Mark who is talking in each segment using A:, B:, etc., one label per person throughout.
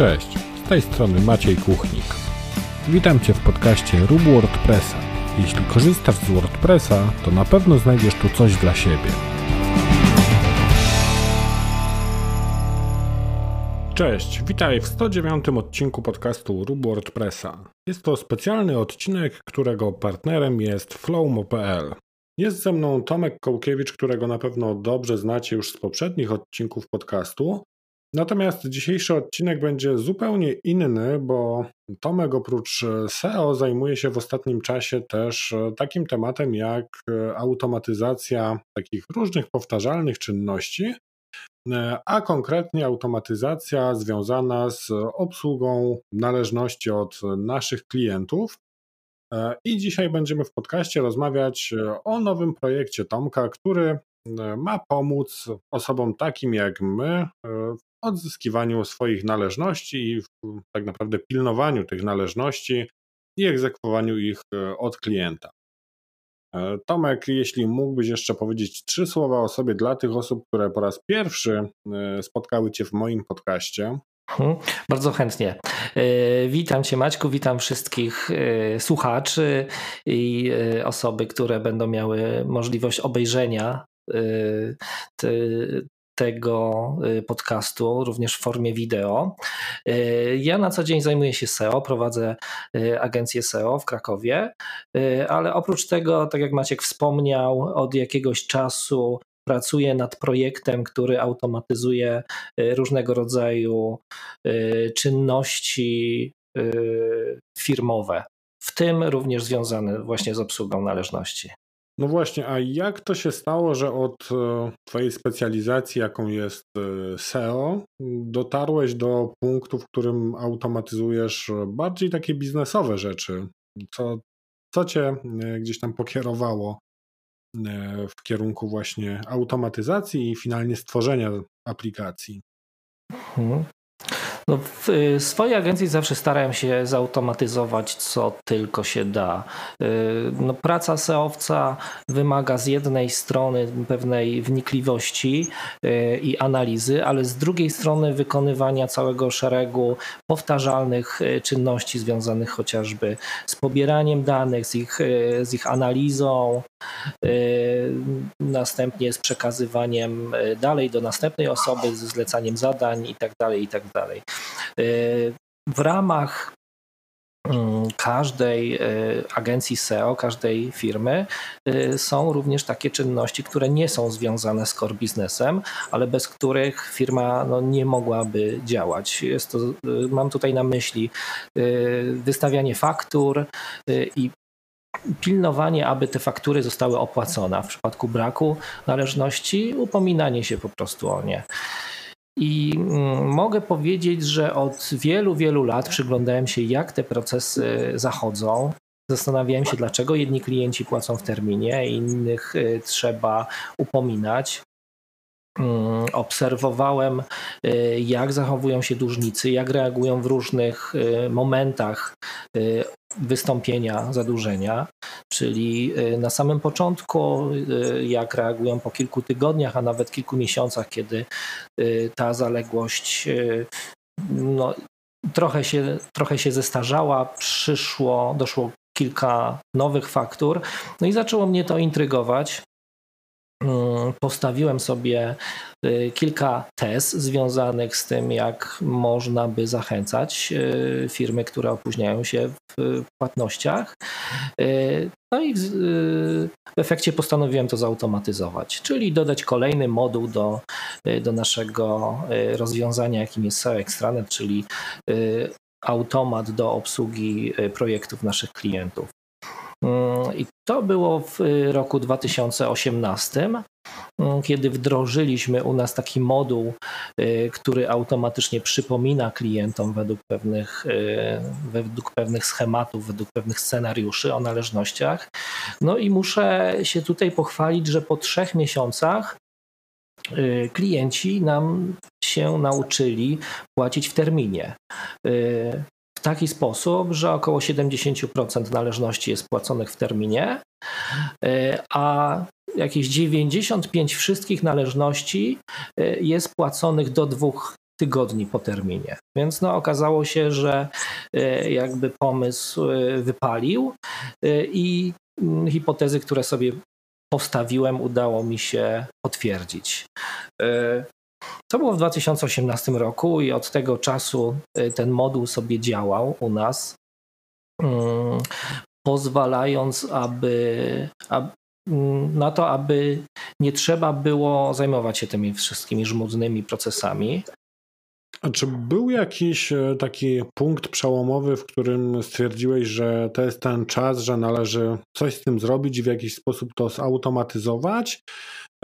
A: Cześć, z tej strony Maciej Kuchnik. Witam Cię w podcaście Rób WordPressa. Jeśli korzystasz z WordPressa, to na pewno znajdziesz tu coś dla siebie. Cześć, witaj w 109 odcinku podcastu Rób WordPressa. Jest to specjalny odcinek, którego partnerem jest Flowmo.pl. Jest ze mną Tomek Kołkiewicz, którego na pewno dobrze znacie już z poprzednich odcinków podcastu. Natomiast dzisiejszy odcinek będzie zupełnie inny, bo Tomek oprócz SEO zajmuje się w ostatnim czasie też takim tematem jak automatyzacja takich różnych powtarzalnych czynności, a konkretnie automatyzacja związana z obsługą należności od naszych klientów. I dzisiaj będziemy w podcaście rozmawiać o nowym projekcie Tomka, który ma pomóc osobom takim jak my odzyskiwaniu swoich należności i w, tak naprawdę pilnowaniu tych należności i egzekwowaniu ich od klienta. Tomek, jeśli mógłbyś jeszcze powiedzieć trzy słowa o sobie dla tych osób, które po raz pierwszy spotkały Cię w moim podcaście.
B: Mhm, bardzo chętnie. Witam Cię, Maćku, witam wszystkich słuchaczy i osoby, które będą miały możliwość obejrzenia tego podcastu, również w formie wideo. Ja na co dzień zajmuję się SEO, prowadzę agencję SEO w Krakowie, ale oprócz tego, tak jak Maciek wspomniał, od jakiegoś czasu pracuję nad projektem, który automatyzuje różnego rodzaju czynności firmowe, w tym również związane właśnie z obsługą należności.
A: No właśnie, a jak to się stało, że od e, Twojej specjalizacji, jaką jest e, SEO, dotarłeś do punktu, w którym automatyzujesz bardziej takie biznesowe rzeczy? Co, co Cię e, gdzieś tam pokierowało w kierunku właśnie automatyzacji i finalnie stworzenia aplikacji?
B: Hmm. No w y, swojej agencji zawsze starałem się zautomatyzować co tylko się da. Y, no praca SEOwca wymaga z jednej strony pewnej wnikliwości y, i analizy, ale z drugiej strony wykonywania całego szeregu powtarzalnych czynności związanych chociażby z pobieraniem danych, z ich, z ich analizą, następnie z przekazywaniem dalej do następnej osoby, z zlecaniem zadań itd. Tak itd. Tak w ramach mm, każdej e, agencji SEO, każdej firmy e, są również takie czynności, które nie są związane z core biznesem, ale bez których firma no, nie mogłaby działać. To, e, mam tutaj na myśli wystawianie faktur i pilnowanie, aby te faktury zostały opłacone. W przypadku braku należności, upominanie się po prostu o nie. I mm, mogę powiedzieć, że od wielu, wielu lat przyglądałem się, jak te procesy zachodzą. Zastanawiałem się, dlaczego jedni klienci płacą w terminie, innych y, trzeba upominać. Mm, obserwowałem, y, jak zachowują się dłużnicy, jak reagują w różnych y, momentach wystąpienia zadłużenia, czyli na samym początku, jak reagują po kilku tygodniach, a nawet kilku miesiącach, kiedy ta zaległość no, trochę, się, trochę się zestarzała, przyszło, doszło kilka nowych faktur, no i zaczęło mnie to intrygować. Mm, postawiłem sobie y, kilka tez związanych z tym, jak można by zachęcać y, firmy, które opóźniają się w płatnościach. Y, no i w efekcie postanowiłem to zautomatyzować, czyli dodać kolejny moduł do, do naszego rozwiązania, jakim jest SEO Extranet, czyli automat do obsługi projektów naszych klientów. I to było w y, roku 2018, mm, kiedy wdrożyliśmy u nas taki moduł, y, który automatycznie przypomina klientom według pewnych, y, według pewnych schematów, według pewnych scenariuszy o należnościach. No i muszę się tutaj pochwalić, że po trzech miesiącach klienci nam się nauczyli płacić w terminie w taki sposób, że około 70% należności jest płaconych w terminie, e, a jakieś 95 wszystkich należności e, jest płaconych do dwóch tygodni po terminie. Więc no, okazało się, że jakby pomysł wypalił i mm, hipotezy, które sobie postawiłem, udało mi się potwierdzić. To było w 2018 roku i od tego czasu ten moduł sobie działał u nas, mm, pozwalając, aby, aby na to, aby nie trzeba było zajmować się tymi wszystkimi żmudnymi procesami.
A: A czy był jakiś e, taki punkt przełomowy, w którym stwierdziłeś, że to jest ten czas, że należy coś z tym zrobić i w jakiś sposób to zautomatyzować?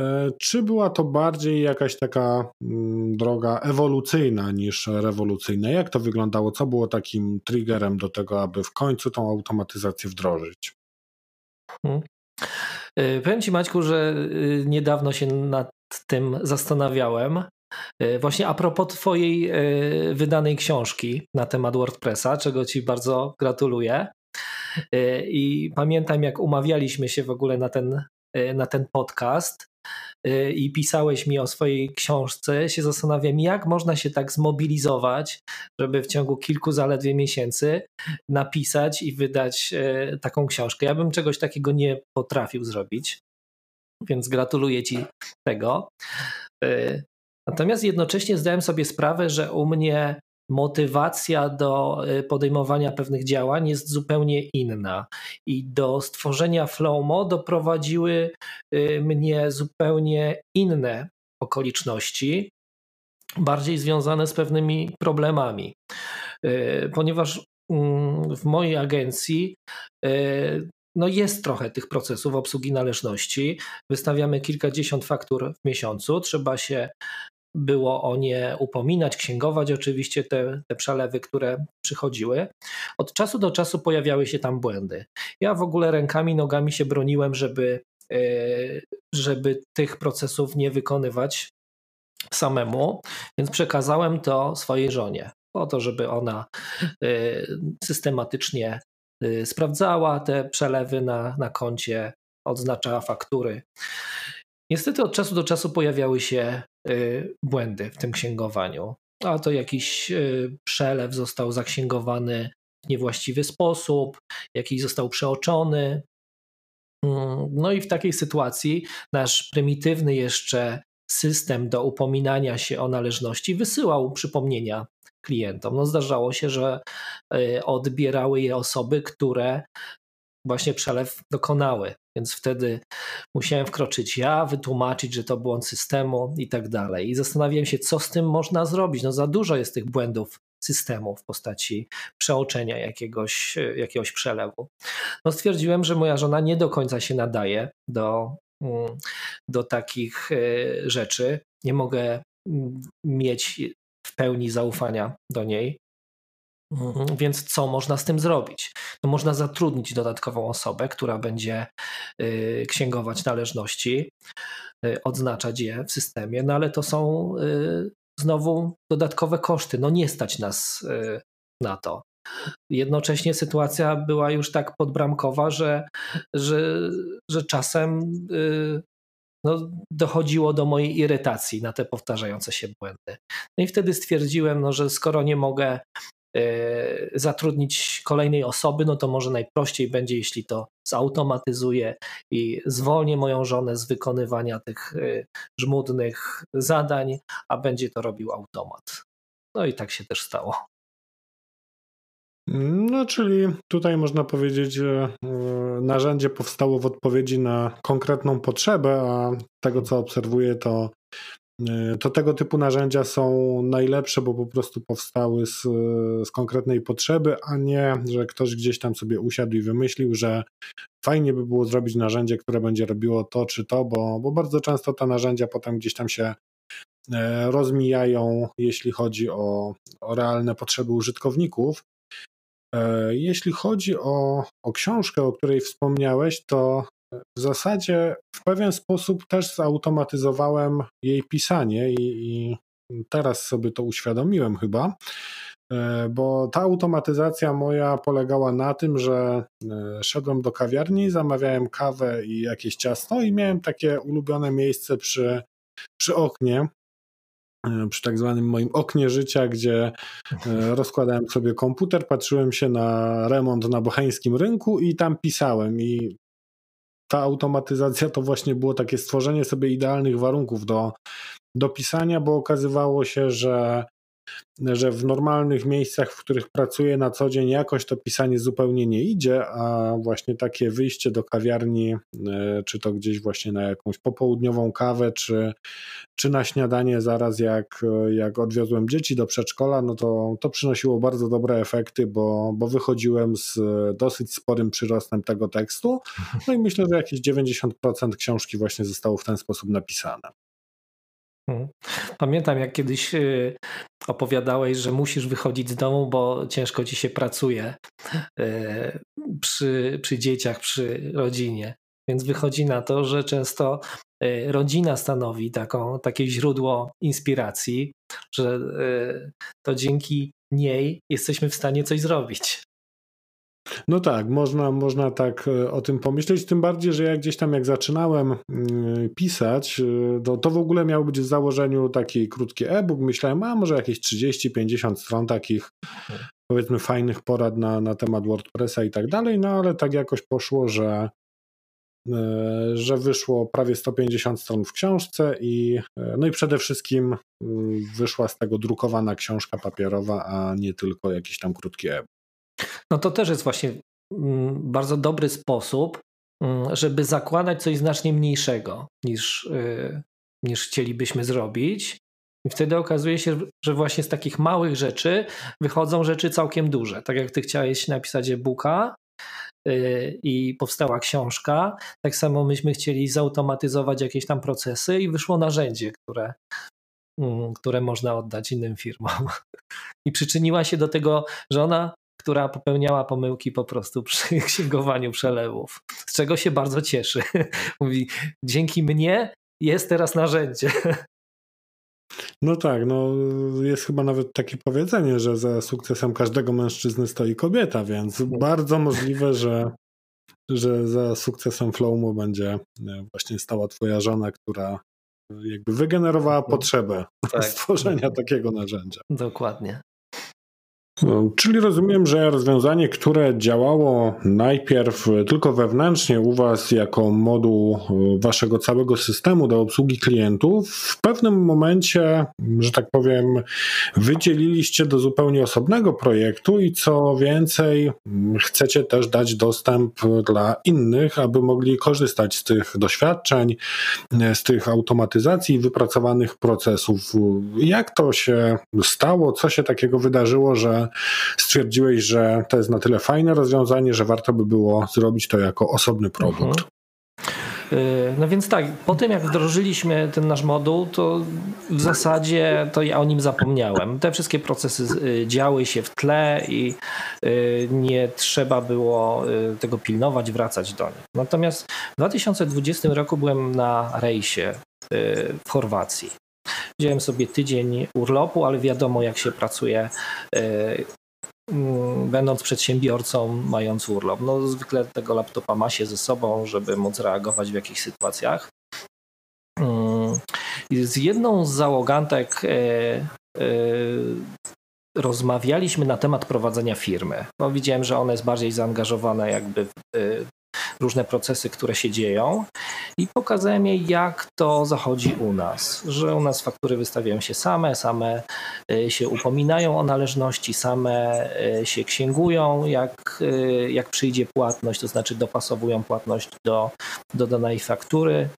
A: E, czy była to bardziej jakaś taka mm, droga ewolucyjna niż rewolucyjna? Jak to wyglądało? Co było takim triggerem do tego, aby w końcu tą automatyzację wdrożyć?
B: Hmm. Powiem Ci, Maćku, że niedawno się nad tym zastanawiałem. E, właśnie a propos Twojej wydanej książki na temat WordPressa, czego Ci bardzo gratuluję. I pamiętam, jak umawialiśmy się w ogóle na ten, na ten podcast, i pisałeś mi o swojej książce, się zastanawiam, jak można się tak zmobilizować, żeby w ciągu kilku zaledwie miesięcy napisać i wydać taką książkę. Ja bym czegoś takiego nie potrafił zrobić, więc gratuluję Ci tego. Natomiast jednocześnie zdałem sobie sprawę, że u mnie motywacja do y, podejmowania pewnych działań jest zupełnie inna. I do stworzenia Flowmo doprowadziły y, mnie zupełnie inne okoliczności, bardziej związane z pewnymi problemami. Y, ponieważ mm, w mojej agencji no jest trochę tych procesów obsługi należności. Wystawiamy kilkadziesiąt faktur w miesiącu. Trzeba się było o nie upominać, księgować oczywiście te, te przelewy, które przychodziły. Od czasu do czasu pojawiały się tam błędy. Ja w ogóle rękami, nogami się broniłem, żeby, e, żeby tych procesów nie wykonywać samemu, więc przekazałem to swojej żonie, po to, żeby ona e, systematycznie e, sprawdzała te przelewy na, na koncie, odznaczała faktury. Niestety od czasu do czasu pojawiały się błędy w tym księgowaniu. A to jakiś y, przelew został zaksięgowany w niewłaściwy sposób, jakiś został przeoczony. Mm, no i w takiej sytuacji nasz prymitywny jeszcze system do upominania się o należności wysyłał przypomnienia klientom. No zdarzało się, że y, odbierały je osoby, które właśnie przelew dokonały. Więc wtedy musiałem wkroczyć ja, wytłumaczyć, że to błąd systemu i tak dalej. I zastanawiałem się, co z tym można zrobić. No za dużo jest tych błędów systemu w postaci przeoczenia jakiegoś, jakiegoś przelewu. No stwierdziłem, że moja żona nie do końca się nadaje do, mm, do takich e, rzeczy. Nie mogę mm, mieć w pełni zaufania do niej. Mhm. Więc co można z tym zrobić? No można zatrudnić dodatkową osobę, która będzie y, księgować należności, y, odznaczać je w systemie, no ale to są y, znowu dodatkowe koszty. No nie stać nas na to. Jednocześnie sytuacja była już tak podbramkowa, że, że, że czasem no, dochodziło do mojej irytacji na te powtarzające się błędy. No i wtedy stwierdziłem, no, że skoro nie mogę zatrudnić kolejnej osoby, no to może najprościej będzie, jeśli to zautomatyzuję i zwolnię moją żonę z wykonywania tych e, żmudnych zadań, a będzie to robił automat. No i tak się też stało.
A: No, czyli tutaj można powiedzieć, że e, narzędzie powstało w odpowiedzi na konkretną potrzebę, a tego co obserwuję, to E, to tego typu narzędzia są najlepsze, bo po prostu powstały z, z konkretnej potrzeby, a nie, że ktoś gdzieś tam sobie usiadł i wymyślił, że fajnie by było zrobić narzędzie, które będzie robiło to czy to, bo, bo bardzo często te narzędzia potem gdzieś tam się e, rozmijają, jeśli chodzi o, o realne potrzeby użytkowników. E, jeśli chodzi o, o książkę, o której wspomniałeś, to w zasadzie w pewien sposób też zautomatyzowałem jej pisanie i, i teraz sobie to uświadomiłem chyba, e, bo ta automatyzacja moja polegała na tym, że e, szedłem do kawiarni, zamawiałem kawę i jakieś ciasto i miałem takie ulubione miejsce przy, przy oknie, przy tak zwanym moim oknie życia, gdzie rozkładałem sobie komputer, patrzyłem się na remont na bocheńskim rynku i tam pisałem i ta automatyzacja to właśnie było takie stworzenie sobie idealnych warunków do, do pisania, bo okazywało się, że że w normalnych miejscach, w których pracuję na co dzień, jakoś to pisanie zupełnie nie idzie, a właśnie takie wyjście do kawiarni, e, czy to gdzieś właśnie na jakąś popołudniową kawę, czy, czy na śniadanie zaraz jak, jak odwiozłem dzieci do przedszkola, no to, to przynosiło bardzo dobre efekty, bo, bo wychodziłem z dosyć sporym przyrostem tego tekstu. No i myślę, że jakieś 90% książki właśnie zostało w ten sposób napisane.
B: Mhm. Pamiętam, jak kiedyś y, opowiadałeś, że musisz wychodzić z domu, bo ciężko ci się pracuje y, przy, przy dzieciach, przy rodzinie. Więc wychodzi na to, że często y, rodzina stanowi taką, takie źródło inspiracji, że to dzięki niej jesteśmy w stanie coś zrobić.
A: No tak, można, można tak e, o tym pomyśleć, tym bardziej, że ja gdzieś tam jak zaczynałem mm, pisać, e, to, to w ogóle miał być w założeniu taki krótki e-book, myślałem, a może jakieś 30-50 stron takich powiedzmy fajnych porad na, na temat WordPressa i tak dalej, no ale tak jakoś poszło, że e, że wyszło prawie 150 stron w książce i no i przede wszystkim mm, wyszła z tego drukowana książka papierowa, a nie tylko jakiś tam krótki e-book.
B: No to też jest właśnie mm, bardzo dobry sposób, mm, żeby zakładać coś znacznie mniejszego niż, y, niż chcielibyśmy zrobić. I wtedy okazuje się, że właśnie z takich małych rzeczy wychodzą rzeczy całkiem duże. Tak jak ty chciałeś napisać e-booka y, i powstała książka, tak samo myśmy chcieli zautomatyzować jakieś tam procesy i wyszło narzędzie, które, mm, które można oddać innym firmom. I przyczyniła się do tego, że ona która popełniała pomyłki po prostu przy księgowaniu przelewów, z czego się bardzo cieszy. Mówi, dzięki mnie jest teraz narzędzie.
A: No tak, no jest chyba nawet takie powiedzenie, że za sukcesem każdego mężczyzny stoi kobieta, więc tak. bardzo możliwe, że, że za sukcesem Flowmu będzie e, właśnie stała twoja żona, która jakby wygenerowała potrzebę tak. stworzenia takiego narzędzia.
B: Dokładnie.
A: No, czyli rozumiem, że rozwiązanie, które działało najpierw tylko wewnętrznie u Was jako moduł e, Waszego całego systemu do obsługi klientów, w pewnym momencie, że tak powiem, wydzieliliście do zupełnie osobnego projektu i co więcej, chcecie też dać dostęp dla innych, aby mogli korzystać z tych doświadczeń, z tych automatyzacji wypracowanych procesów. Jak to się stało? Co się takiego wydarzyło, że stwierdziłeś, że to jest na tyle fajne rozwiązanie, że warto by było zrobić to jako osobny produkt. Mhm.
B: Y, no więc tak, po tym jak wdrożyliśmy ten nasz moduł, to w zasadzie to ja o nim zapomniałem. Te wszystkie procesy y, działy się w tle i y, nie trzeba było tego pilnować, wracać do nich. Natomiast w 2020 roku byłem na rejsie w Chorwacji. Wziąłem sobie tydzień urlopu, ale wiadomo, jak się pracuje e, mm, będąc przedsiębiorcą, mając urlop. No, zwykle tego laptopa ma się ze sobą, żeby móc reagować w jakichś sytuacjach. Mm, z jedną z załogantek e, e, rozmawialiśmy na temat prowadzenia firmy. Bo widziałem, że ona jest bardziej zaangażowana jakby w różne procesy, które się dzieją i pokazałem jej, jak to zachodzi u nas, że u nas faktury wystawiają się same, same y, się upominają o należności, same y, się księgują, jak, y, jak przyjdzie płatność, to znaczy dopasowują płatność do, do danej faktury.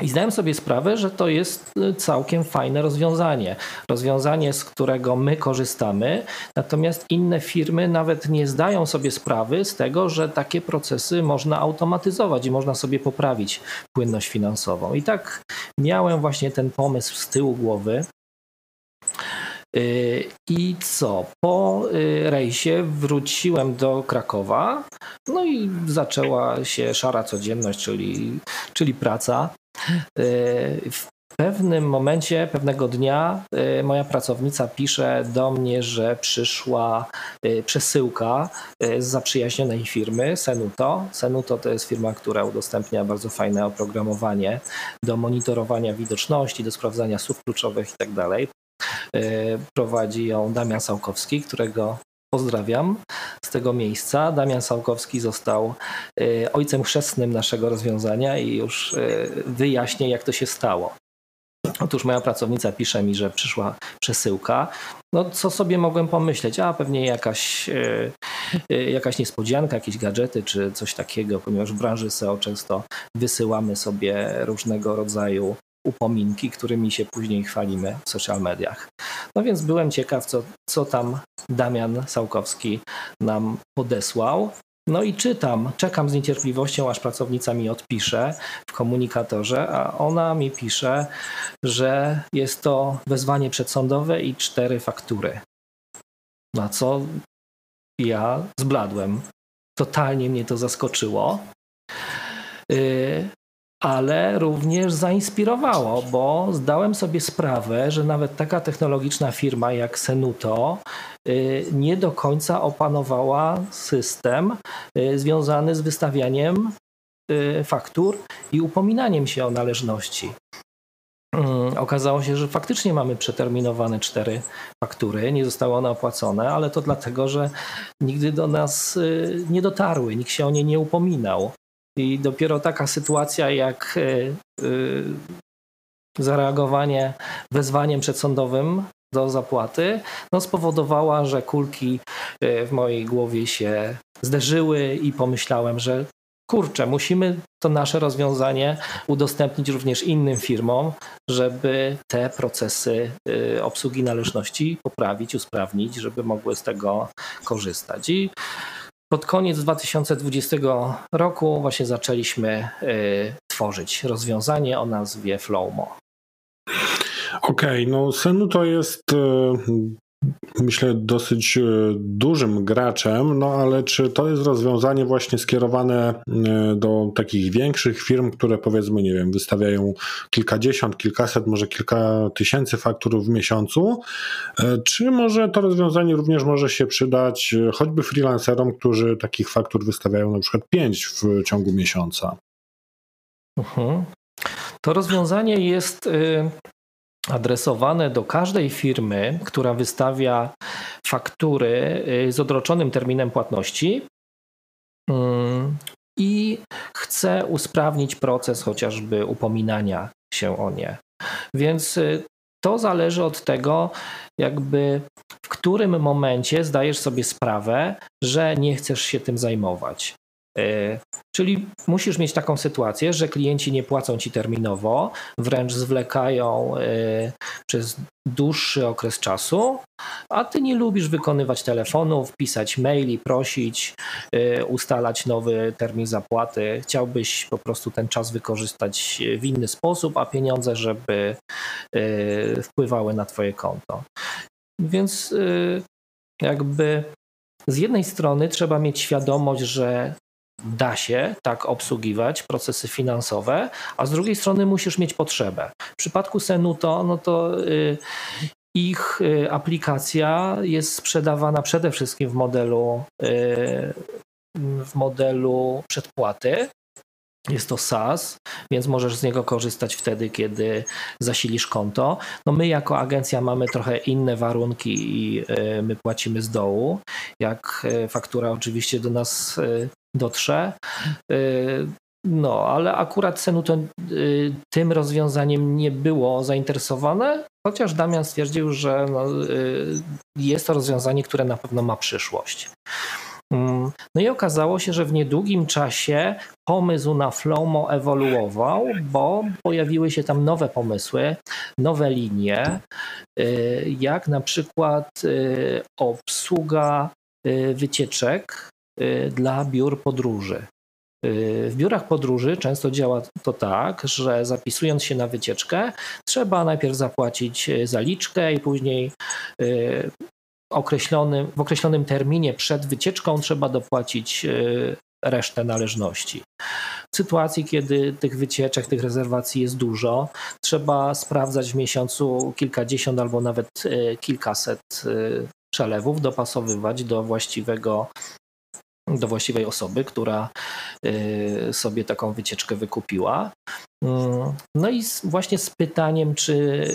B: I zdałem sobie sprawę, że to jest y, całkiem fajne rozwiązanie. Rozwiązanie, z którego my korzystamy, natomiast inne firmy nawet nie zdają sobie sprawy z tego, że takie procesy można automatyzować i można sobie poprawić płynność finansową. I tak miałem właśnie ten pomysł z tyłu głowy. Y, I co? Po y, rejsie wróciłem do Krakowa, no i zaczęła się szara codzienność, czyli, czyli praca. Pewnym momencie, pewnego dnia y, moja pracownica pisze do mnie, że przyszła y, przesyłka y, z zaprzyjaźnionej firmy Senuto. Senuto to jest firma, która udostępnia bardzo fajne oprogramowanie do monitorowania widoczności, do sprawdzania słów kluczowych itd. Tak prowadzi ją Damian Sałkowski, którego pozdrawiam z tego miejsca. Damian Sałkowski został ojcem chrzestnym naszego rozwiązania i już wyjaśnię, jak to się stało. Otóż moja pracownica pisze mi, że przyszła przesyłka. No co sobie mogłem pomyśleć? A pewnie jakaś, e, jakaś niespodzianka, jakieś gadżety czy coś takiego, ponieważ w branży SEO często wysyłamy sobie różnego rodzaju upominki, którymi się później chwalimy w social mediach. No więc byłem ciekaw, co, co tam Damian Sałkowski nam podesłał. No i czytam, czekam z niecierpliwością, aż pracownica mi odpisze w komunikatorze, a ona mi pisze, że jest to wezwanie przedsądowe i cztery faktury. Na co ja zbladłem. Totalnie mnie to zaskoczyło. Y, ale również zainspirowało, bo zdałem sobie sprawę, że nawet taka technologiczna firma jak Senuto y, nie do końca opanowała system y, związany z wystawianiem y, faktur i upominaniem się o należności. Mm, okazało się, że faktycznie mamy przeterminowane cztery faktury, nie zostały one opłacone, ale to dlatego, że nigdy do nas nie dotarły, nikt się o nie nie upominał. I dopiero taka sytuacja jak y, y, zareagowanie wezwaniem przedsądowym do zapłaty no spowodowała, że kulki y, w mojej głowie się zderzyły i pomyślałem, że kurczę, musimy to nasze rozwiązanie udostępnić również innym firmom, żeby te procesy obsługi należności poprawić, usprawnić, żeby mogły z tego korzystać. I pod koniec 2020 roku właśnie zaczęliśmy y, tworzyć rozwiązanie o nazwie Flowmo.
A: Okej, okay, no Senu to jest y, myślę, dosyć e, dużym graczem, no ale czy to jest rozwiązanie właśnie skierowane e, do takich większych firm, które powiedzmy, nie wiem, wystawiają kilkadziesiąt, kilkaset, może kilka tysięcy faktur w miesiącu, e, czy może to rozwiązanie również może się przydać choćby freelancerom, którzy takich faktur wystawiają na przykład pięć w ciągu miesiąca?
B: Uh-huh. To rozwiązanie jest y, adresowane do każdej firmy, która wystawia faktury y, z odroczonym terminem płatności mm, i chce usprawnić proces chociażby upominania się o nie. Więc y, to zależy od tego, jakby w którym momencie zdajesz sobie sprawę, że nie chcesz się tym zajmować. E, czyli musisz mieć taką sytuację, że klienci nie płacą ci terminowo, wręcz zwlekają e, przez dłuższy okres czasu, a ty nie lubisz wykonywać telefonów, pisać maili, prosić, e, ustalać nowy termin zapłaty. Chciałbyś po prostu ten czas wykorzystać w inny sposób, a pieniądze, żeby wpływały na twoje konto. Więc jakby z jednej strony trzeba mieć świadomość, że da się tak obsługiwać procesy finansowe, a z drugiej strony musisz mieć potrzebę. W przypadku Senuto, no to y, ich y, aplikacja jest sprzedawana przede wszystkim w modelu, y, w modelu przedpłaty. Jest to SaaS, więc możesz z niego korzystać wtedy, kiedy zasilisz konto. No my jako agencja mamy trochę inne warunki i my płacimy z dołu. Jak faktura oczywiście do nas dotrze. Y, no, ale akurat Senuton y, tym rozwiązaniem nie było zainteresowane, chociaż Damian stwierdził, że no, y, jest to rozwiązanie, które na pewno ma przyszłość. Mm, no i okazało się, że w niedługim czasie pomysł na Flowmo ewoluował, bo pojawiły się tam nowe pomysły, nowe linie, jak na przykład obsługa wycieczek dla biur podróży. Y, w biurach podróży często działa to tak, że zapisując się na wycieczkę, trzeba najpierw zapłacić y, zaliczkę i później określonym, w określonym terminie przed wycieczką trzeba dopłacić resztę należności. w sytuacji, kiedy tych wycieczek, tych rezerwacji jest dużo, trzeba sprawdzać w miesiącu kilkadziesiąt albo nawet kilkaset przelewów, dopasowywać do właściwego do właściwej osoby, która y, sobie taką wycieczkę wykupiła. Mm, no i właśnie z pytaniem, czy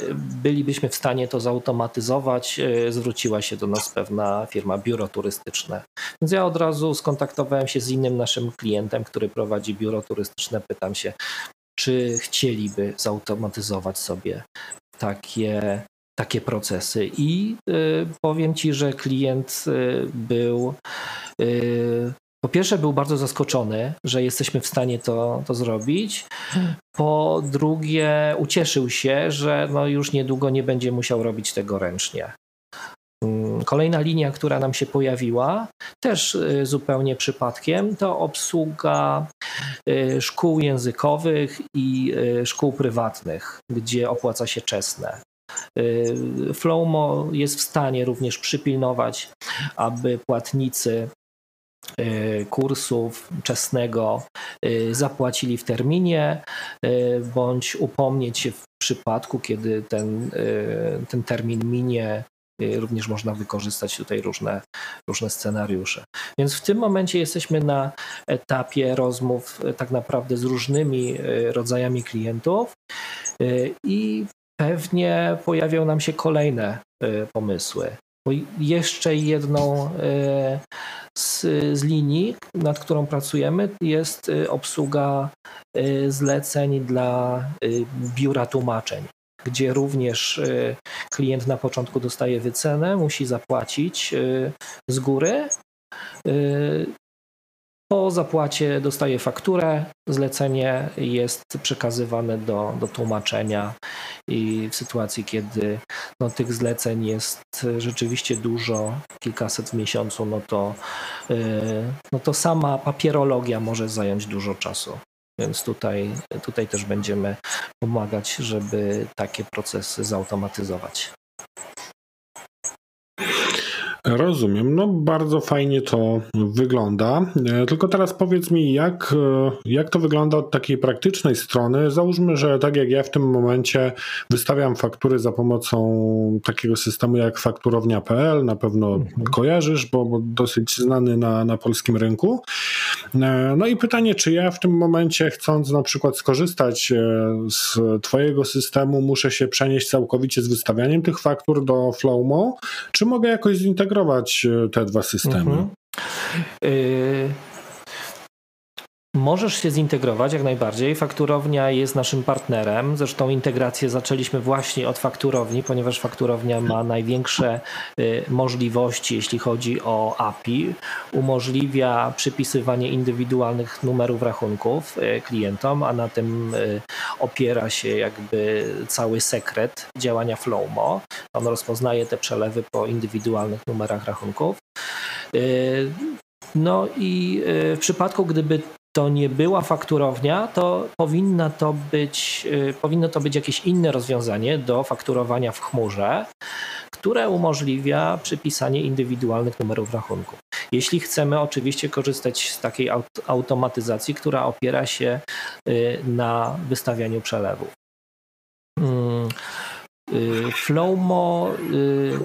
B: bylibyśmy w stanie to zautomatyzować, y, zwróciła się do nas pewna firma biuro turystyczne. Więc ja od razu skontaktowałem się z innym naszym klientem, który prowadzi biuro turystyczne. Pytam się, czy chcieliby zautomatyzować sobie takie takie procesy. I y, powiem Ci, że klient y, był. Y, po pierwsze, był bardzo zaskoczony, że jesteśmy w stanie to, to zrobić. Po drugie, ucieszył się, że no już niedługo nie będzie musiał robić tego ręcznie. Mm, kolejna linia, która nam się pojawiła, też zupełnie przypadkiem, to obsługa szkół językowych i szkół prywatnych, gdzie opłaca się czesne. Y, Flowmo jest w stanie również przypilnować, aby płatnicy y, kursów czesnego y, zapłacili w terminie, bądź upomnieć się w przypadku, kiedy ten, ten termin minie. Również można wykorzystać tutaj różne, różne scenariusze. Więc w tym momencie jesteśmy na etapie rozmów tak naprawdę z różnymi rodzajami klientów i pewnie pojawią nam się kolejne e, pomysły. Bo jeszcze jedną e, z, z, linii, nad którą pracujemy, jest e, obsługa zleceń dla biura tłumaczeń, gdzie również klient na początku dostaje wycenę, musi zapłacić z góry po zapłacie dostaje fakturę, zlecenie jest przekazywane do, do tłumaczenia i w sytuacji, kiedy no, tych zleceń jest rzeczywiście dużo, kilkaset w miesiącu, no to, yy, no to sama papierologia może zająć dużo czasu. Więc tutaj, tutaj też będziemy pomagać, żeby takie procesy zautomatyzować.
A: Rozumiem, no bardzo fajnie to wygląda. E, tylko teraz powiedz mi, jak, e, jak to wygląda od takiej praktycznej strony? Załóżmy, że tak jak ja w tym momencie wystawiam faktury za pomocą takiego systemu jak fakturownia.pl, na pewno mhm. kojarzysz, bo, bo, dosyć znany na, na polskim rynku. E, no i pytanie, czy ja w tym momencie chcąc na przykład skorzystać z Twojego systemu, muszę się przenieść całkowicie z wystawianiem tych faktur do Flowmo, czy mogę jakoś zintegrować zintegrować e, te dwa systemy? Mhm. Y
B: Możesz się zintegrować jak najbardziej. Fakturownia jest naszym partnerem. Zresztą integrację zaczęliśmy właśnie od fakturowni, ponieważ fakturownia ma największe y, możliwości, jeśli chodzi o API. Umożliwia przypisywanie indywidualnych numerów rachunków y, klientom, a na tym opiera się jakby cały sekret działania Flowmo. On rozpoznaje te przelewy po indywidualnych numerach rachunków. No i w przypadku, gdyby to nie była fakturownia, to powinna to być, y, powinno to być jakieś inne rozwiązanie do fakturowania w chmurze, które umożliwia przypisanie indywidualnych numerów rachunków. Jeśli chcemy oczywiście korzystać z takiej automatyzacji, która opiera się y, na wystawianiu przelewów. Y, Flowmo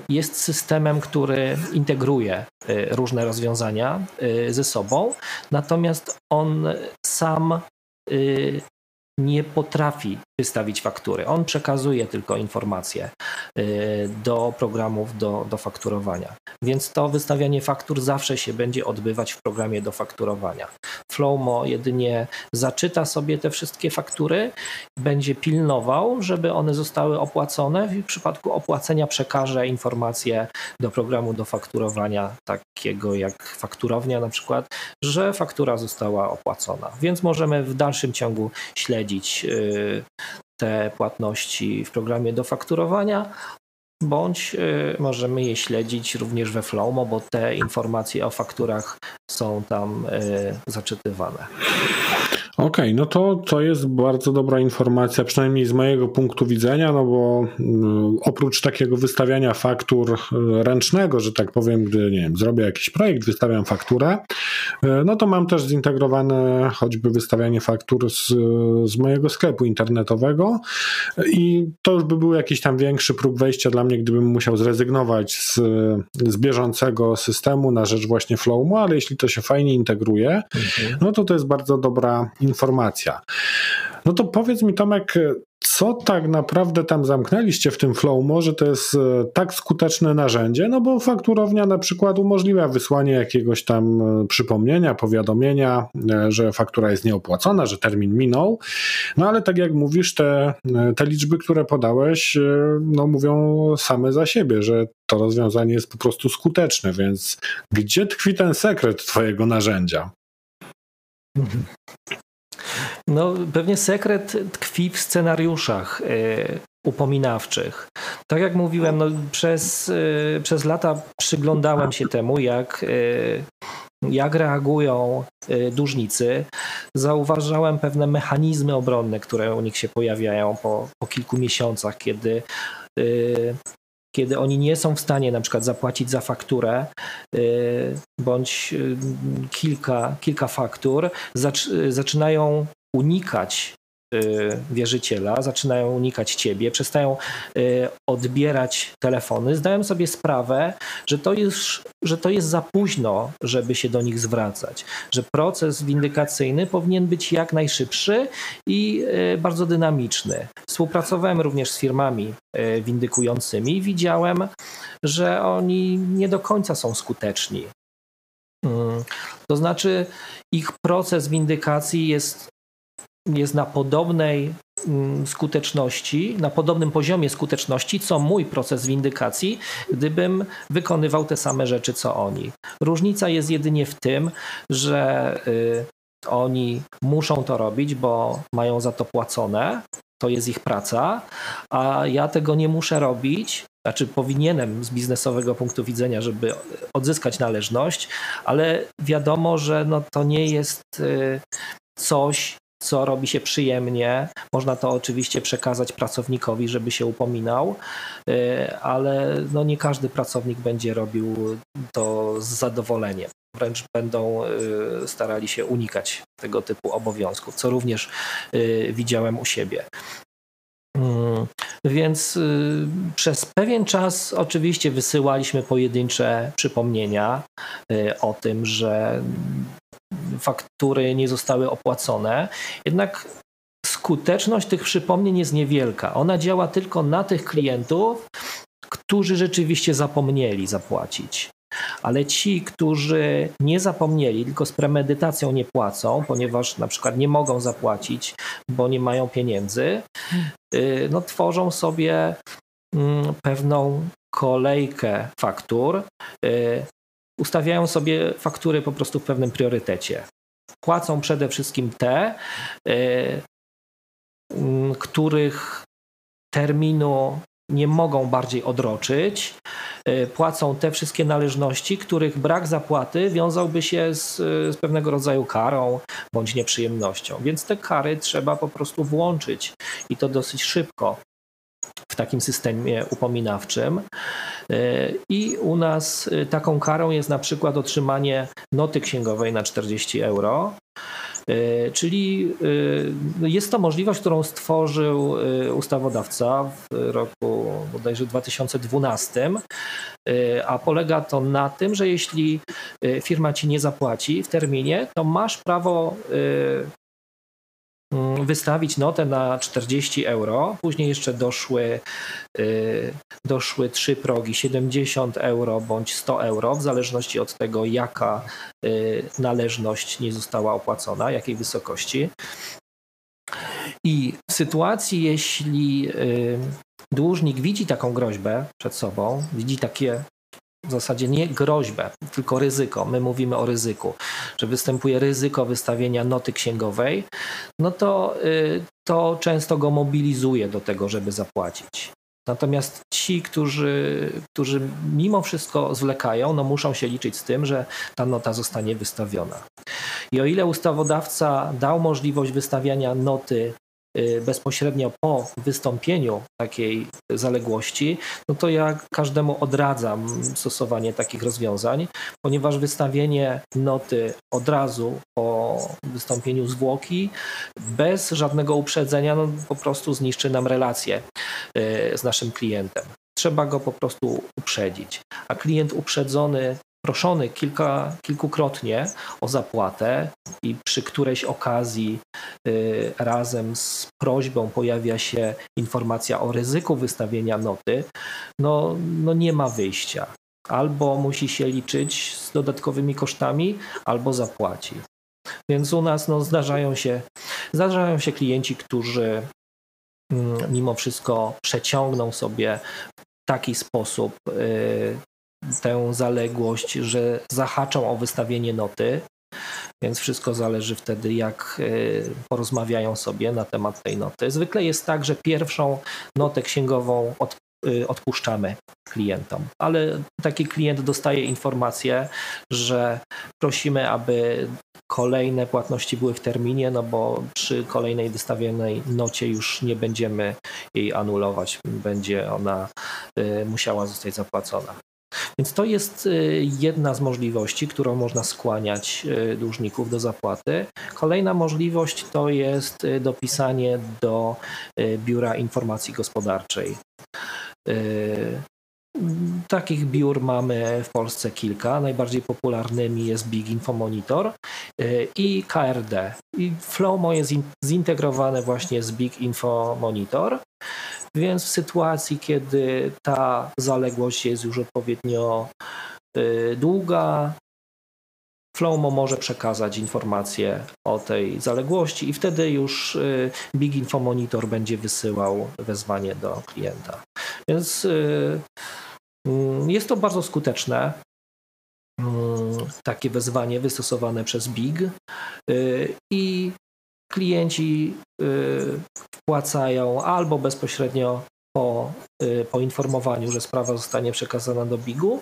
B: jest systemem, który integruje różne rozwiązania ze sobą, natomiast on sam nie potrafi wystawić faktury. On przekazuje tylko informacje y, do programów do, do fakturowania. Więc to wystawianie faktur zawsze się będzie odbywać w programie do fakturowania. Flowmo jedynie zaczyta sobie te wszystkie faktury, będzie pilnował, żeby one zostały opłacone. W przypadku opłacenia przekaże informacje do programu do fakturowania, takiego jak fakturownia na przykład, że faktura została opłacona. Więc możemy w dalszym ciągu śledzić y, te płatności w programie do fakturowania, bądź y, możemy je śledzić również we Flowmo, bo te informacje o fakturach są tam y, zaczytywane.
A: Okej, okay, no to to jest bardzo dobra informacja, przynajmniej z mojego punktu widzenia, no bo mm, oprócz takiego wystawiania faktur e, ręcznego, że tak powiem, gdy nie wiem, zrobię jakiś projekt, wystawiam fakturę, e, no to mam też zintegrowane choćby wystawianie faktur z, z mojego sklepu internetowego i to już by był jakiś tam większy próg wejścia dla mnie, gdybym musiał zrezygnować z, z bieżącego systemu na rzecz właśnie Flowmu, ale jeśli to się fajnie integruje, mhm. no to to jest bardzo dobra informacja. No to powiedz mi, Tomek, co tak naprawdę tam zamknęliście w tym Flow? Może to jest e, tak skuteczne narzędzie? No bo fakturownia na przykład umożliwia wysłanie jakiegoś tam e, przypomnienia, powiadomienia, e, że faktura jest nieopłacona, że termin minął. No ale tak jak mówisz, te, te liczby, które podałeś, no mówią same za siebie, że to rozwiązanie jest po prostu skuteczne, więc gdzie tkwi ten sekret Twojego narzędzia?
B: No, pewnie sekret tkwi w scenariuszach y, upominawczych. Tak jak mówiłem, no, przez, y, przez lata przyglądałem się temu, jak, y, jak reagują dłużnicy. Zauważałem pewne mechanizmy obronne, które u nich się pojawiają po, po kilku miesiącach, kiedy kiedy oni nie są w stanie na przykład zapłacić za fakturę bądź kilka, kilka faktur, zaczynają unikać y, wierzyciela, zaczynają unikać ciebie, przestają y, odbierać telefony, zdają sobie sprawę, że to, jest, że to jest za późno, żeby się do nich zwracać, że proces windykacyjny powinien być jak najszybszy i y, bardzo dynamiczny. Współpracowałem również z firmami windykującymi i widziałem, że oni nie do końca są skuteczni. Mm. To znaczy, ich proces windykacji jest jest na podobnej mm, skuteczności, na podobnym poziomie skuteczności, co mój proces windykacji, gdybym wykonywał te same rzeczy, co oni. Różnica jest jedynie w tym, że y, oni muszą to robić, bo mają za to płacone, to jest ich praca, a ja tego nie muszę robić, znaczy powinienem z biznesowego punktu widzenia, żeby odzyskać należność, ale wiadomo, że no to nie jest y, coś, co robi się przyjemnie. Można to oczywiście przekazać pracownikowi, żeby się upominał, y, ale no nie każdy pracownik będzie robił to z zadowoleniem. Wręcz będą y, starali się unikać tego typu obowiązków, co również y, widziałem u siebie. Mm, więc przez pewien czas oczywiście wysyłaliśmy pojedyncze przypomnienia o tym, że faktury nie zostały opłacone. Jednak skuteczność tych przypomnień jest niewielka. Ona działa tylko na tych klientów, którzy rzeczywiście zapomnieli zapłacić. Ale ci, którzy nie zapomnieli, tylko z premedytacją nie płacą, ponieważ na przykład nie mogą zapłacić, bo nie mają pieniędzy, y, no, tworzą sobie mm, pewną kolejkę faktur, y, ustawiają sobie faktury po prostu w pewnym priorytecie. Płacą przede wszystkim te, y, których terminu nie mogą bardziej odroczyć. Y, płacą te wszystkie należności, których brak zapłaty wiązałby się z, z, pewnego rodzaju karą bądź nieprzyjemnością. Więc te kary trzeba po prostu włączyć i to dosyć szybko w takim systemie upominawczym. E, I u nas e, taką karą jest na przykład otrzymanie noty księgowej na 40 euro. E, czyli jest to możliwość, którą stworzył ustawodawca w roku bodajże 2012, a polega to na tym, że jeśli firma ci nie zapłaci w terminie, to masz prawo wystawić notę na 40 euro. Później jeszcze doszły, y, doszły trzy progi 70 euro bądź 100 euro, w zależności od tego, jaka y, należność nie została opłacona, jakiej wysokości. I w sytuacji, jeśli y, dłużnik widzi taką groźbę przed sobą, widzi takie w zasadzie nie groźbę, tylko ryzyko. My mówimy o ryzyku, że występuje ryzyko wystawienia noty księgowej, no to, y, to często go mobilizuje do tego, żeby zapłacić. Natomiast ci, którzy, którzy mimo wszystko zwlekają, no muszą się liczyć z tym, że ta nota zostanie wystawiona. I o ile ustawodawca dał możliwość wystawiania noty bezpośrednio po wystąpieniu takiej zaległości, no to ja każdemu odradzam stosowanie takich rozwiązań, ponieważ wystawienie noty od razu po wystąpieniu zwłoki bez żadnego uprzedzenia no po prostu zniszczy nam relacje y, z naszym klientem. Trzeba go po prostu uprzedzić. A klient uprzedzony proszony kilka, kilkukrotnie o zapłatę i przy którejś okazji y, razem z prośbą pojawia się informacja o ryzyku wystawienia noty, no, no nie ma wyjścia. Albo musi się liczyć z dodatkowymi kosztami, albo zapłaci. Więc u nas no, zdarzają, się, zdarzają się klienci, którzy mm, mimo wszystko przeciągną sobie taki sposób y, tę zaległość, że zahaczą o wystawienie noty, więc wszystko zależy wtedy, jak y, porozmawiają sobie na temat tej noty. Zwykle jest tak, że pierwszą notę księgową od, y, odpuszczamy klientom, ale taki klient dostaje informację, że prosimy, aby kolejne płatności były w terminie, no bo przy kolejnej wystawionej nocie już nie będziemy jej anulować, będzie ona y, musiała zostać zapłacona. Więc to jest y, jedna z możliwości, którą można skłaniać y, dłużników do zapłaty. Kolejna możliwość to jest y, dopisanie do Biura Informacji Gospodarczej. Takich biur mamy w Polsce kilka. Najbardziej popularnymi jest Big Info Monitor i KRD. I Flowmo jest zintegrowane właśnie z Big Info Monitor. Więc w sytuacji, kiedy ta zaległość jest już odpowiednio y, długa, Flowmo może przekazać informacje o tej zaległości i wtedy już y, Big Info Monitor będzie wysyłał wezwanie do klienta. Więc y, mm, jest to bardzo skuteczne. Mm, takie wezwanie wystosowane przez Big i klienci y, wpłacają albo bezpośrednio po y, poinformowaniu, że sprawa zostanie przekazana do BIG-u,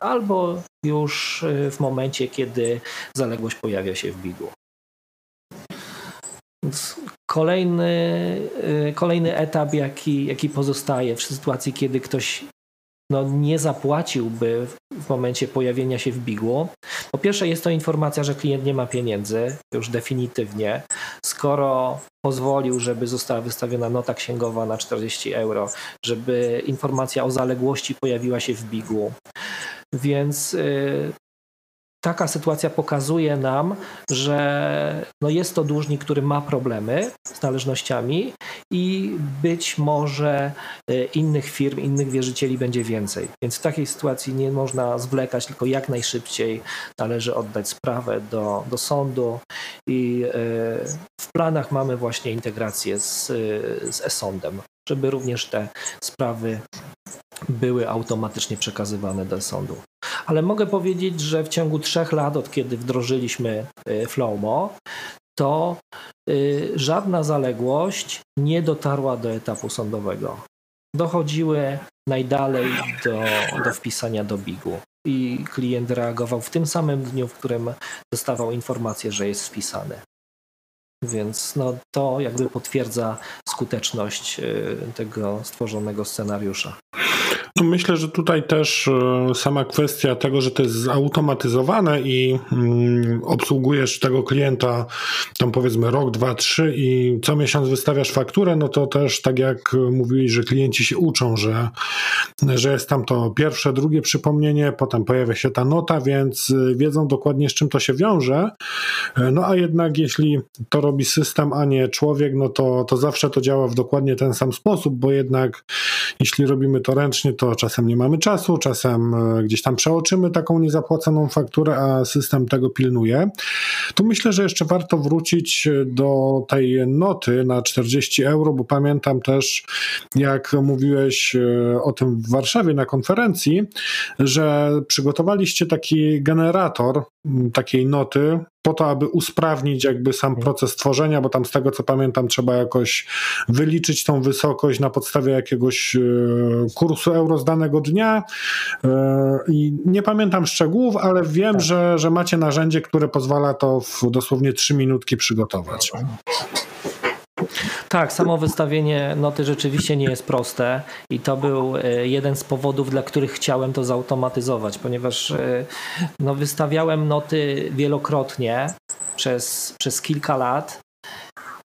B: albo już y, w momencie, kiedy zaległość pojawia się w BIG-u. Kolejny, kolejny etap, jaki, jaki pozostaje w sytuacji, kiedy ktoś no, nie zapłaciłby w momencie pojawienia się w Biglu. Po pierwsze jest to informacja, że klient nie ma pieniędzy, już definitywnie. Skoro pozwolił, żeby została wystawiona nota księgowa na 40 euro, żeby informacja o zaległości pojawiła się w Biglu. Więc y, taka sytuacja pokazuje nam, że no jest to dłużnik, który ma problemy z należnościami i być może e, innych firm, innych wierzycieli będzie więcej. Więc w takiej sytuacji nie można zwlekać, tylko jak najszybciej należy oddać sprawę do, do sądu i e, w planach mamy właśnie integrację z, z e-sądem, żeby również te sprawy były automatycznie przekazywane do sądu. Ale mogę powiedzieć, że w ciągu trzech lat, od kiedy wdrożyliśmy y, Flowmo, to y, żadna zaległość nie dotarła do etapu sądowego. Dochodziły najdalej do, do wpisania do bigu i klient reagował w tym samym dniu, w którym dostawał informację, że jest wpisany. Więc no, to jakby potwierdza skuteczność y, tego stworzonego scenariusza.
A: Myślę, że tutaj też e, sama kwestia tego, że to jest zautomatyzowane i mm, obsługujesz tego klienta tam powiedzmy rok, dwa, trzy i co miesiąc wystawiasz fakturę, no to też tak jak mówili, że klienci się uczą, że, że jest tam to pierwsze, drugie przypomnienie, potem pojawia się ta nota, więc wiedzą dokładnie z czym to się wiąże. E, no a jednak jeśli to robi system, a nie człowiek, no to, to zawsze to działa w dokładnie ten sam sposób, bo jednak jeśli robimy to ręcznie, to to czasem nie mamy czasu, czasem e, gdzieś tam przeoczymy taką niezapłaconą fakturę, a system tego pilnuje. Tu myślę, że jeszcze warto wrócić do tej noty na 40 euro, bo pamiętam też, jak mówiłeś e, o tym w Warszawie na konferencji, że przygotowaliście taki generator takiej noty po to, aby usprawnić jakby sam mhm. proces tworzenia, bo tam z tego co pamiętam trzeba jakoś wyliczyć tą wysokość na podstawie jakiegoś kursu euro z danego dnia i nie pamiętam szczegółów, ale wiem, tak. że, że macie narzędzie, które pozwala to w dosłownie 3 minutki przygotować.
B: Tak, samo wystawienie noty rzeczywiście nie jest proste i to był e, jeden z powodów, dla których chciałem to zautomatyzować, ponieważ e, no, wystawiałem noty wielokrotnie przez, przez kilka lat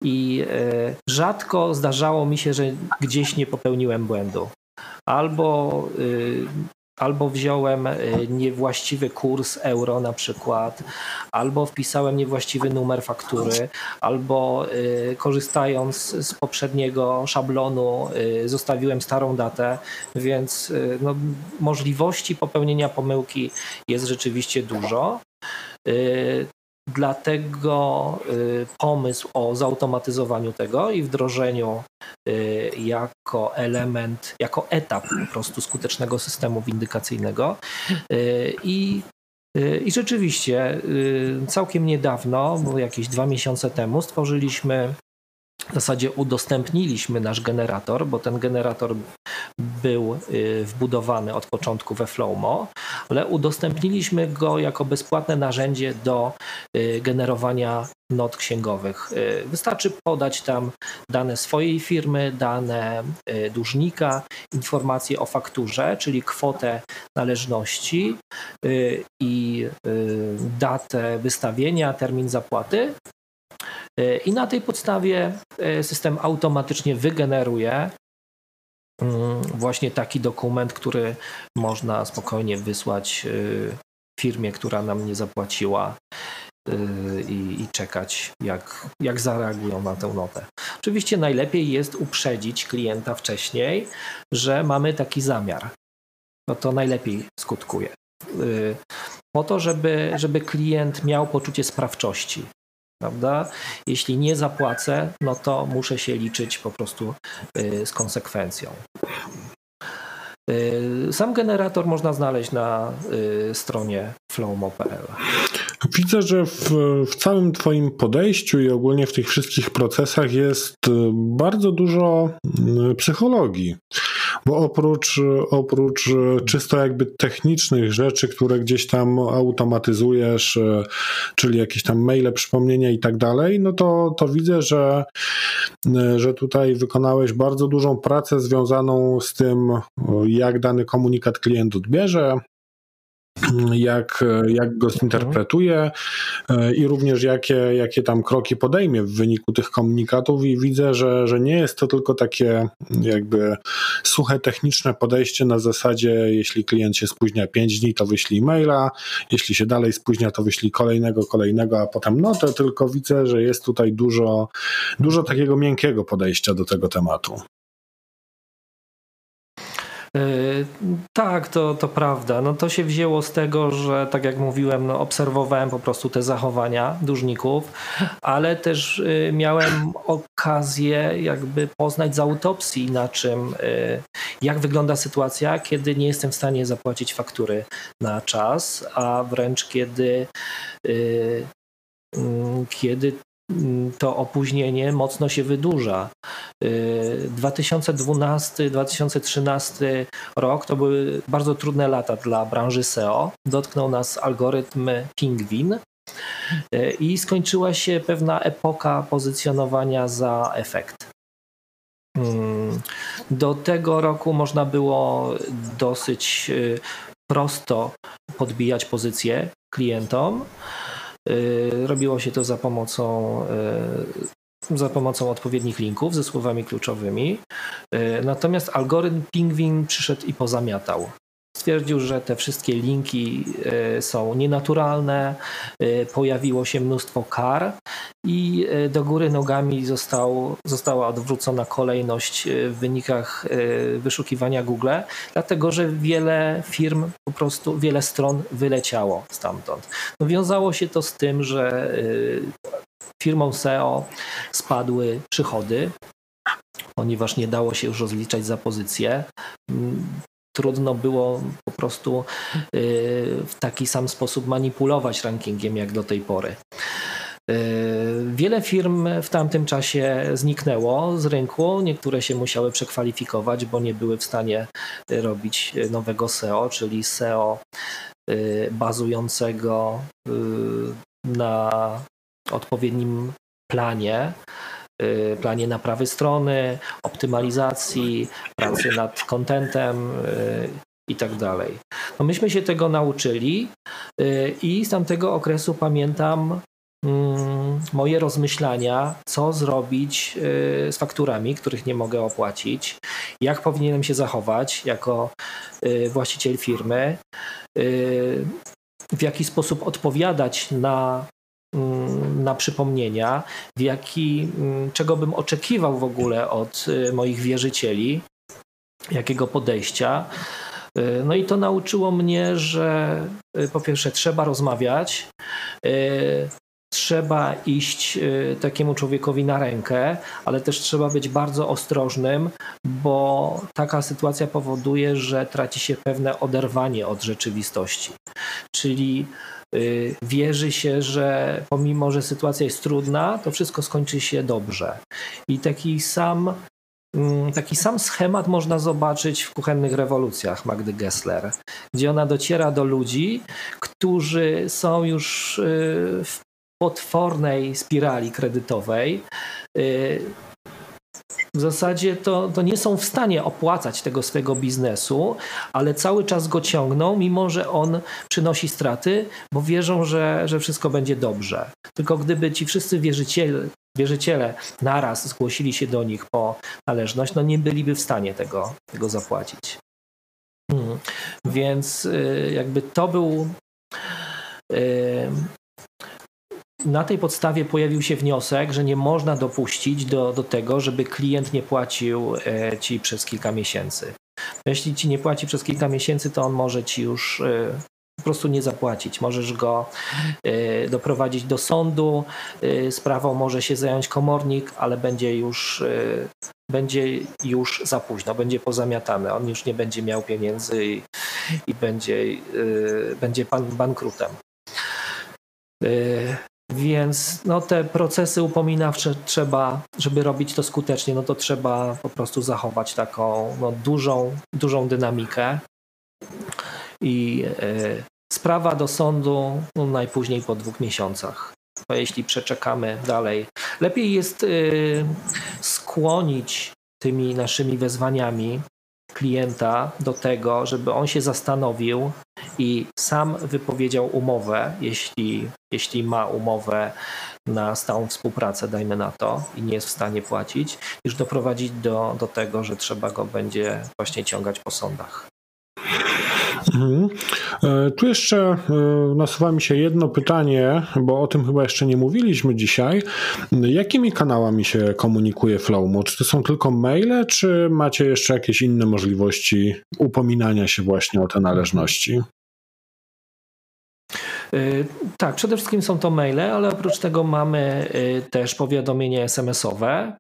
B: i e, rzadko zdarzało mi się, że gdzieś nie popełniłem błędu. Albo albo wziąłem y, niewłaściwy kurs euro na przykład, albo wpisałem niewłaściwy numer faktury, albo y, korzystając z poprzedniego szablonu y, zostawiłem starą datę, więc no, możliwości popełnienia pomyłki jest rzeczywiście dużo. Dlatego y, pomysł o zautomatyzowaniu tego i wdrożeniu y, jako element, jako etap po prostu skutecznego systemu windykacyjnego. Y, I i rzeczywiście, całkiem niedawno, bo jakieś dwa miesiące temu, stworzyliśmy w zasadzie udostępniliśmy nasz generator, bo ten generator był y, wbudowany od początku we Flowmo, ale udostępniliśmy go jako bezpłatne narzędzie do y, generowania not księgowych. Y, wystarczy podać tam dane swojej firmy, dane dłużnika, informacje o fakturze, czyli kwotę należności i datę wystawienia, termin zapłaty I na tej podstawie system automatycznie wygeneruje właśnie taki dokument, który można spokojnie wysłać e, firmie, która nam nie zapłaciła i, i, czekać, jak, jak zareagują na tę notę. Oczywiście najlepiej jest uprzedzić klienta wcześniej, że mamy taki zamiar. No to najlepiej skutkuje. Po to, żeby, żeby klient miał poczucie sprawczości prawda? Jeśli nie zapłacę, no to muszę się liczyć po prostu y, z konsekwencją. Y, sam generator można znaleźć na y, stronie flowmo.pl.
A: Widzę, że w, w, całym Twoim podejściu i ogólnie w tych wszystkich procesach jest bardzo dużo psychologii. Bo oprócz, oprócz czysto jakby technicznych rzeczy, które gdzieś tam automatyzujesz, czyli jakieś tam maile, przypomnienia i tak dalej, no to, to widzę, że, że tutaj wykonałeś bardzo dużą pracę związaną z tym, jak dany komunikat klient odbierze, jak, jak go zinterpretuje e, i również jakie, jakie tam kroki podejmie w wyniku tych komunikatów i widzę, że, że nie jest to tylko takie jakby suche techniczne podejście na zasadzie jeśli klient się spóźnia 5 dni to wyślij maila, jeśli się dalej spóźnia to wyślij kolejnego, kolejnego, a potem no to tylko widzę, że jest tutaj dużo, dużo takiego miękkiego podejścia do tego tematu.
B: E, tak, to, to prawda. No to się wzięło z tego, że tak jak mówiłem, no obserwowałem po prostu te zachowania dłużników, ale też e, miałem okazję jakby poznać z autopsji na czym, e, jak wygląda sytuacja, kiedy nie jestem w stanie zapłacić faktury na czas, a wręcz kiedy mm, kiedy to opóźnienie mocno się wydłuża. 2012-2013 y, rok to były bardzo trudne lata dla branży SEO. Dotknął nas algorytm Pingwin y, i skończyła się pewna epoka pozycjonowania za efekt. Hmm. Do tego roku można było dosyć y, prosto podbijać pozycje klientom. Y, robiło się to za pomocą y, za pomocą odpowiednich linków ze słowami kluczowymi. Y, natomiast algorytm Pingwin przyszedł i pozamiatał. Stwierdził, że te wszystkie linki są nienaturalne, pojawiło się mnóstwo kar i do góry nogami został, została odwrócona kolejność w wynikach wyszukiwania Google, dlatego że wiele firm, po prostu wiele stron wyleciało stamtąd. No, wiązało się to z tym, że firmom SEO spadły przychody, ponieważ nie dało się już rozliczać za pozycję trudno było po prostu w taki sam sposób manipulować rankingiem jak do tej pory. Wiele firm w tamtym czasie zniknęło z rynku. Niektóre się musiały przekwalifikować, bo nie były w stanie robić nowego SEO, czyli SEO bazującego na odpowiednim planie, y, planie naprawy strony, optymalizacji, pracy nad kontentem y, i tak dalej. No myśmy się tego nauczyli y, i z tamtego okresu pamiętam mm, moje rozmyślania, co zrobić z fakturami, których nie mogę opłacić, jak powinienem się zachować jako właściciel firmy, w jaki sposób odpowiadać na na przypomnienia, w jaki, mm, czego bym oczekiwał w ogóle od y, moich wierzycieli, jakiego podejścia. Y, no i to nauczyło mnie, że y, po pierwsze trzeba rozmawiać, trzeba iść takiemu człowiekowi na rękę, ale też trzeba być bardzo ostrożnym, bo taka sytuacja powoduje, że traci się pewne oderwanie od rzeczywistości. Czyli wierzy się, że pomimo, że sytuacja jest trudna, to wszystko skończy się dobrze. I taki sam mm, Taki sam schemat można zobaczyć w kuchennych rewolucjach Magdy Gessler, gdzie ona dociera do ludzi, którzy są już y, w potwornej spirali kredytowej, y, w zasadzie to, to nie są w stanie opłacać tego swojego biznesu, ale cały czas go ciągną, mimo że on przynosi straty, bo wierzą, że, że wszystko będzie dobrze. Tylko gdyby ci wszyscy wierzyciele, wierzyciele naraz zgłosili się do nich po należność, no nie byliby w stanie tego, tego zapłacić. Hmm. Więc y, jakby to był y, na tej podstawie pojawił się wniosek, że nie można dopuścić do, do tego, żeby klient nie płacił e, ci przez kilka miesięcy. Jeśli ci nie płaci przez kilka miesięcy, to on może ci już e, po prostu nie zapłacić. Możesz go e, doprowadzić do sądu, sprawą może się zająć komornik, ale będzie już, będzie już za późno, będzie pozamiatane. On już nie będzie miał pieniędzy i, i będzie, będzie pan bankrutem. Więc no, te procesy upominawcze trzeba, żeby robić to skutecznie, no to trzeba po prostu zachować taką no, dużą, dużą dynamikę. I y, sprawa do sądu no, najpóźniej po dwóch miesiącach. Bo jeśli przeczekamy dalej, lepiej jest y, skłonić tymi naszymi wezwaniami klienta do tego, żeby on się zastanowił i sam wypowiedział umowę, jeśli, jeśli ma umowę na stałą współpracę, dajmy na to, i nie jest w stanie płacić, już doprowadzić do, do tego, że trzeba go będzie właśnie ciągać po sądach.
A: Mhm. E, tu jeszcze e, nasuwa mi się jedno pytanie, bo o tym chyba jeszcze nie mówiliśmy dzisiaj. Jakimi kanałami się komunikuje Flowmo? Czy to są tylko maile, czy macie jeszcze jakieś inne możliwości upominania się właśnie o te należności?
B: E, tak, przede wszystkim są to maile, ale oprócz tego mamy też powiadomienia SMS-owe.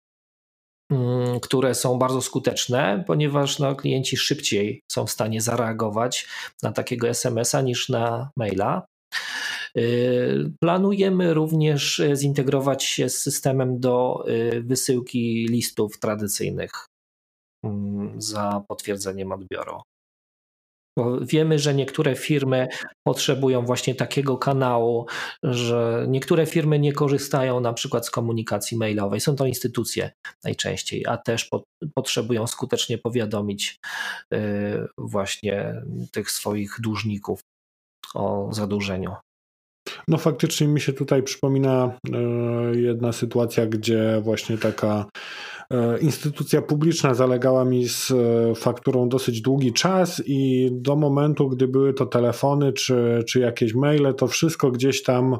B: Mm, które są bardzo skuteczne, ponieważ no, klienci szybciej są w stanie zareagować na takiego SMS-a niż na maila. Y, planujemy również zintegrować się z systemem do y, wysyłki listów tradycyjnych mm, za potwierdzeniem odbioru. Wiemy, że niektóre firmy potrzebują właśnie takiego kanału, że niektóre firmy nie korzystają na przykład z komunikacji mailowej. Są to instytucje najczęściej, a też po, potrzebują skutecznie powiadomić y, właśnie tych swoich dłużników o zadłużeniu.
A: No faktycznie mi się tutaj przypomina y, jedna sytuacja, gdzie właśnie taka E, instytucja publiczna zalegała mi z e, fakturą dosyć długi czas i do momentu, gdy były to telefony czy, czy jakieś maile, to wszystko gdzieś tam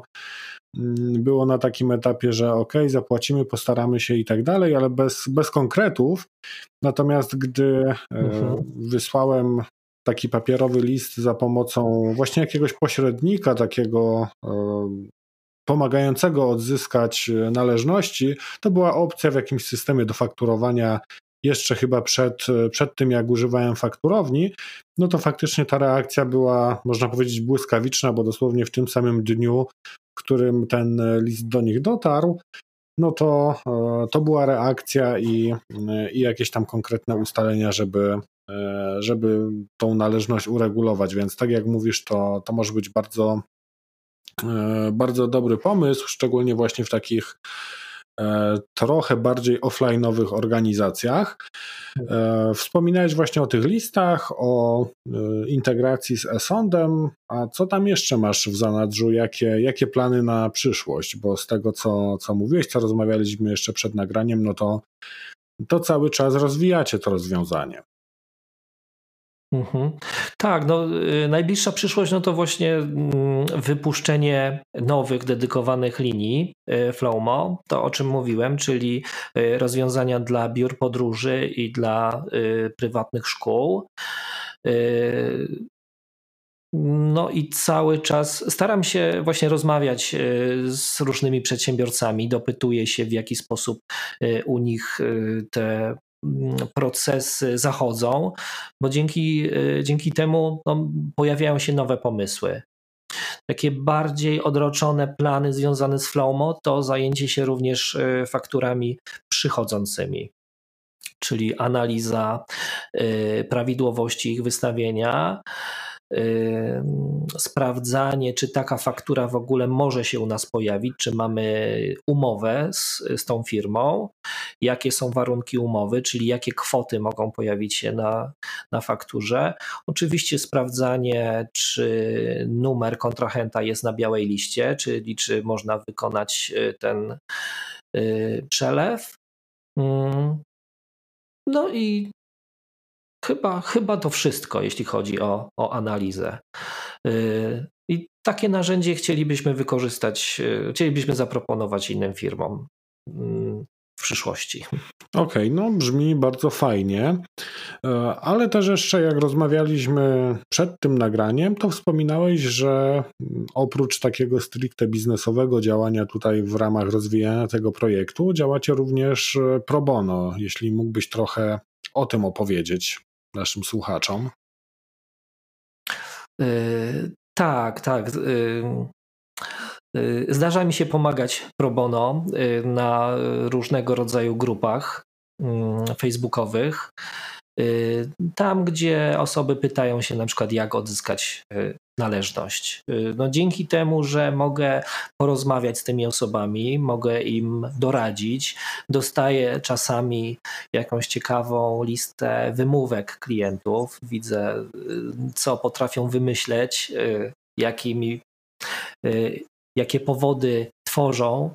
A: mm, było na takim etapie, że ok, zapłacimy, postaramy się i tak dalej, ale bez, bez konkretów. Natomiast gdy e, mhm. wysłałem taki papierowy list za pomocą właśnie jakiegoś pośrednika, takiego pomagającego odzyskać e, należności, to była opcja w jakimś systemie do fakturowania jeszcze chyba przed, przed tym, jak używałem fakturowni, no to faktycznie ta reakcja była, można powiedzieć, błyskawiczna, bo dosłownie w tym samym dniu, w którym ten list do nich dotarł, no to, e, to była reakcja i, i jakieś tam konkretne ustalenia, żeby, e, żeby tą należność uregulować. Więc tak jak mówisz, to, to może być bardzo, e, bardzo dobry pomysł, szczególnie właśnie w takich E, trochę bardziej offline'owych organizacjach. E, wspominałeś właśnie o tych listach, o e, integracji z e-sądem, a co tam jeszcze masz w zanadrzu? Jakie, jakie plany na przyszłość? Bo z tego, co, co mówiłeś, co rozmawialiśmy jeszcze przed nagraniem, no to, to cały czas rozwijacie to rozwiązanie.
B: Mhm. Tak, no, y, najbliższa przyszłość no to właśnie mm, wypuszczenie nowych, dedykowanych linii y, Flowmo, to o czym mówiłem, czyli y, rozwiązania dla biur podróży i dla prywatnych szkół. No i cały czas staram się właśnie rozmawiać z różnymi przedsiębiorcami, dopytuję się, w jaki sposób u nich te procesy zachodzą, bo dzięki, y, dzięki temu no, pojawiają się nowe pomysły. Takie bardziej odroczone plany związane z Flowmo to zajęcie się również y, fakturami przychodzącymi, czyli analiza y, prawidłowości ich wystawienia, sprawdzanie, czy taka faktura w ogóle może się u nas pojawić, czy mamy umowę z, z tą firmą, jakie są warunki umowy, czyli jakie kwoty mogą pojawić się na, na fakturze. Oczywiście sprawdzanie, czy numer kontrahenta jest na białej liście, czyli czy można wykonać y, ten y, przelew. Mm. No i Chyba, chyba to wszystko, jeśli chodzi o, o analizę. Y, I takie narzędzie chcielibyśmy wykorzystać, y, chcielibyśmy zaproponować innym firmom mm, w przyszłości.
A: Okej, okay, no brzmi bardzo fajnie, e, ale też jeszcze jak rozmawialiśmy przed tym nagraniem, to wspominałeś, że oprócz takiego stricte biznesowego działania tutaj w ramach rozwijania tego projektu, działacie również e, pro bono. Jeśli mógłbyś trochę o tym opowiedzieć naszym słuchaczom.
B: Yy, tak, tak. Yy, yy, zdarza mi się pomagać pro bono na różnego rodzaju grupach mm, facebookowych. Tam, gdzie osoby pytają się na przykład, jak odzyskać należność. Y, no dzięki temu, że mogę porozmawiać z tymi osobami, mogę im doradzić, dostaję czasami jakąś ciekawą listę wymówek klientów, widzę, y, co potrafią wymyśleć, y, jakimi, jakie powody tworzą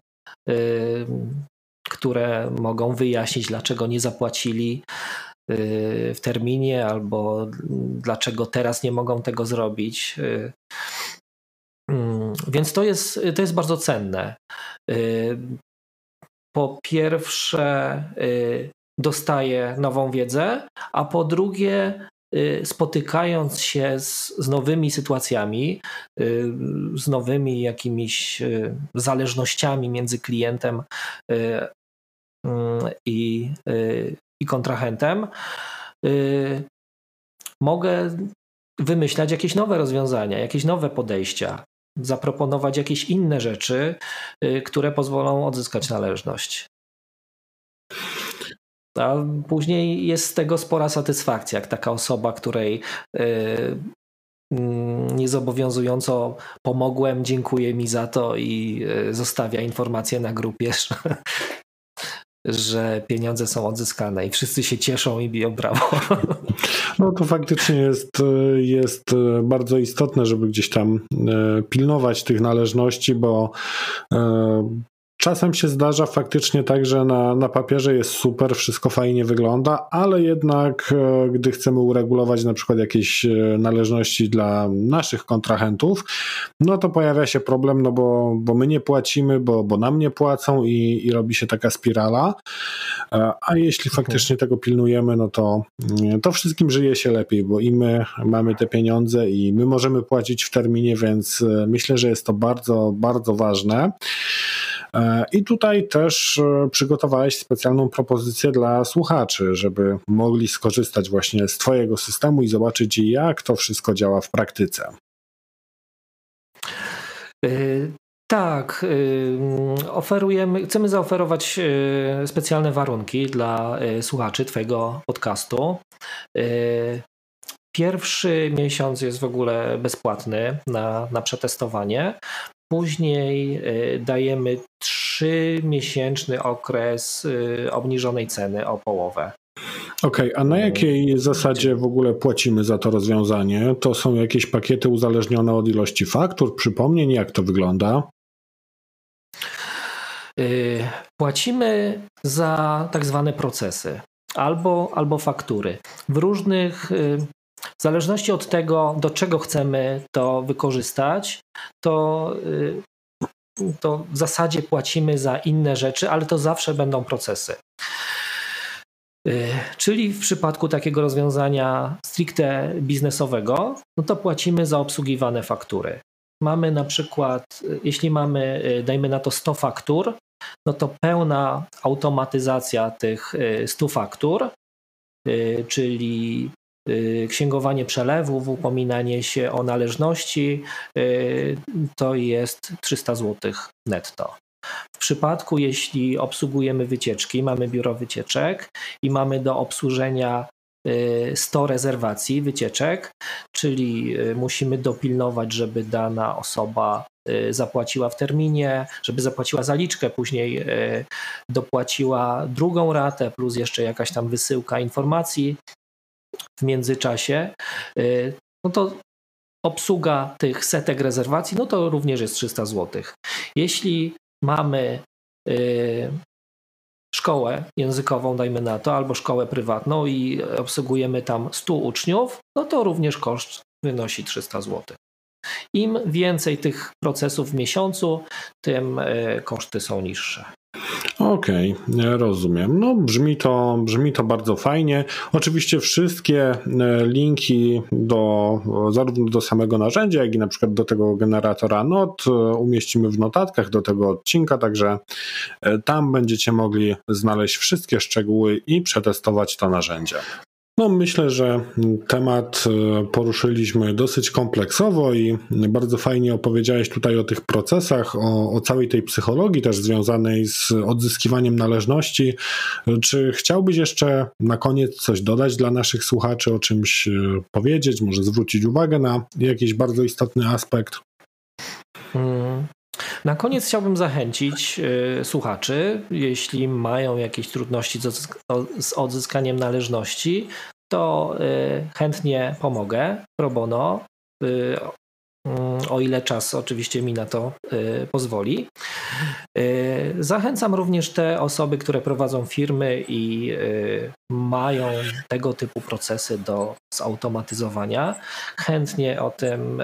B: które mogą wyjaśnić, dlaczego nie zapłacili w terminie, albo dlaczego teraz nie mogą tego zrobić. Y, mm, więc to jest, to jest bardzo cenne. Y, po pierwsze, dostaję nową wiedzę, a po drugie, spotykając się z, z nowymi sytuacjami, z nowymi jakimiś zależnościami między klientem mm, i, i kontrahentem, yy, mogę wymyślać jakieś nowe rozwiązania, jakieś nowe podejścia, zaproponować jakieś inne rzeczy, yy, które pozwolą odzyskać należność. A później jest z tego spora satysfakcja, jak taka osoba, której yy, mm, niezobowiązująco pomogłem, dziękuję mi za to i zostawia informację na grupie, że, że pieniądze są odzyskane i wszyscy się cieszą i biją brawo.
A: No to faktycznie jest, jest bardzo istotne, żeby gdzieś tam e, pilnować tych należności, bo e, Czasem się zdarza faktycznie tak, że na, na papierze jest super, wszystko fajnie wygląda, ale jednak e, gdy chcemy uregulować na przykład jakieś e, należności dla naszych kontrahentów, no to pojawia się problem, no bo, bo my nie płacimy, bo, bo nam nie płacą i, i robi się taka spirala. E, a jeśli mhm. faktycznie tego pilnujemy, no to, to wszystkim żyje się lepiej, bo i my mamy te pieniądze i my możemy płacić w terminie, więc myślę, że jest to bardzo, bardzo ważne. I tutaj też przygotowałeś specjalną propozycję dla słuchaczy, żeby mogli skorzystać właśnie z Twojego systemu i zobaczyć, jak to wszystko działa w praktyce.
B: Tak, y, oferujemy, chcemy zaoferować specjalne warunki dla słuchaczy Twojego podcastu. Pierwszy miesiąc jest w ogóle bezpłatny na, na przetestowanie. Później dajemy trzymiesięczny okres obniżonej ceny o połowę.
A: Okej, okay, a na jakiej zasadzie w ogóle płacimy za to rozwiązanie? To są jakieś pakiety uzależnione od ilości faktur, przypomnień, jak to wygląda?
B: Y, płacimy za tak zwane procesy albo, albo faktury. W różnych, w zależności od tego, do czego chcemy to wykorzystać, to, y, to w zasadzie płacimy za inne rzeczy, ale to zawsze będą procesy. Czyli w przypadku takiego rozwiązania stricte biznesowego, no to płacimy za obsługiwane faktury. Mamy na przykład, jeśli mamy, dajmy na to 100 faktur, no to pełna automatyzacja tych 100 y, faktur, y, czyli y, księgowanie przelewów, upominanie się o należności, to jest 300 zł netto. W przypadku, jeśli obsługujemy wycieczki, mamy biuro wycieczek i mamy do obsłużenia 100 rezerwacji wycieczek, czyli musimy dopilnować, żeby dana osoba Y, zapłaciła w terminie, żeby zapłaciła zaliczkę, później y, dopłaciła drugą ratę, plus jeszcze jakaś tam wysyłka informacji w międzyczasie, y, no to obsługa tych setek rezerwacji, no to również jest 300 zł. Jeśli mamy szkołę językową, dajmy na to, albo szkołę prywatną i obsługujemy tam 100 uczniów, no to również koszt wynosi 300 zł. Im więcej tych procesów w miesiącu, tym e, koszty są niższe.
A: Okej, okay, rozumiem. No brzmi to, brzmi to bardzo fajnie. Oczywiście wszystkie e, linki do, zarówno do samego narzędzia, jak i na przykład do tego generatora not e, umieścimy w notatkach do tego odcinka, także tam będziecie mogli znaleźć wszystkie szczegóły i przetestować to narzędzie. No, myślę, że temat e, poruszyliśmy dosyć kompleksowo i bardzo fajnie opowiedziałeś tutaj o tych procesach, o, o, całej tej psychologii też związanej z odzyskiwaniem należności. Czy chciałbyś jeszcze na koniec coś dodać dla naszych słuchaczy, o czymś e, powiedzieć, może zwrócić uwagę na jakiś bardzo istotny aspekt?
B: Na koniec chciałbym zachęcić y, słuchaczy, jeśli mają jakieś trudności z odzyskaniem należności, to y, chętnie pomogę pro bono, y, o ile czas oczywiście mi na to pozwoli. Zachęcam również te osoby, które prowadzą firmy i mają tego typu procesy do zautomatyzowania. Chętnie o tym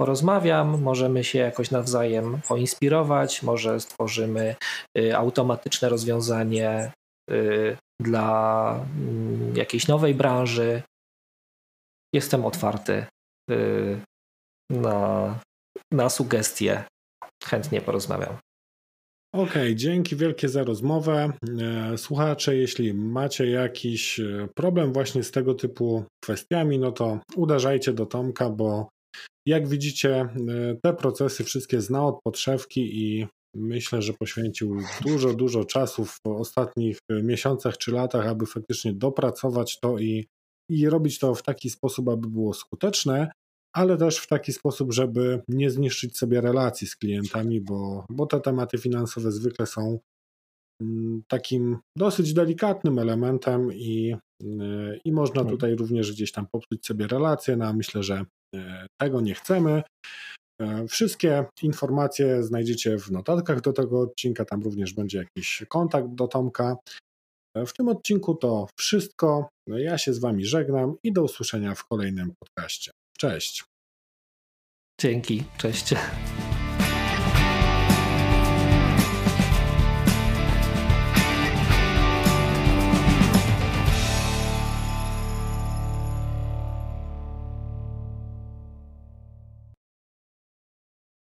B: porozmawiam, możemy się jakoś nawzajem poinspirować, może stworzymy y, automatyczne rozwiązanie y, dla mm, jakiejś nowej branży. Jestem otwarty y, na, na sugestie. Chętnie porozmawiam.
A: Okej, okay, dzięki wielkie za rozmowę. E, słuchacze, jeśli macie jakiś e, problem właśnie z tego typu kwestiami, no to uderzajcie do Tomka, bo jak widzicie, e, te procesy wszystkie zna od podszewki i myślę, że poświęcił dużo, dużo czasu w ostatnich miesiącach czy latach, aby faktycznie dopracować to i, i robić to w taki sposób, aby było skuteczne, ale też w taki sposób, żeby nie zniszczyć sobie relacji z klientami, bo, bo te tematy finansowe zwykle są mm, takim dosyć delikatnym elementem i, e, i można mhm. tutaj również gdzieś tam popsuć sobie relacje, no a myślę, że E, tego nie chcemy. E, wszystkie informacje znajdziecie w notatkach do tego odcinka, tam również będzie jakiś kontakt do Tomka. E, w tym odcinku to wszystko. No, ja się z Wami żegnam i do usłyszenia w kolejnym podcaście. Cześć.
B: Dzięki, cześć.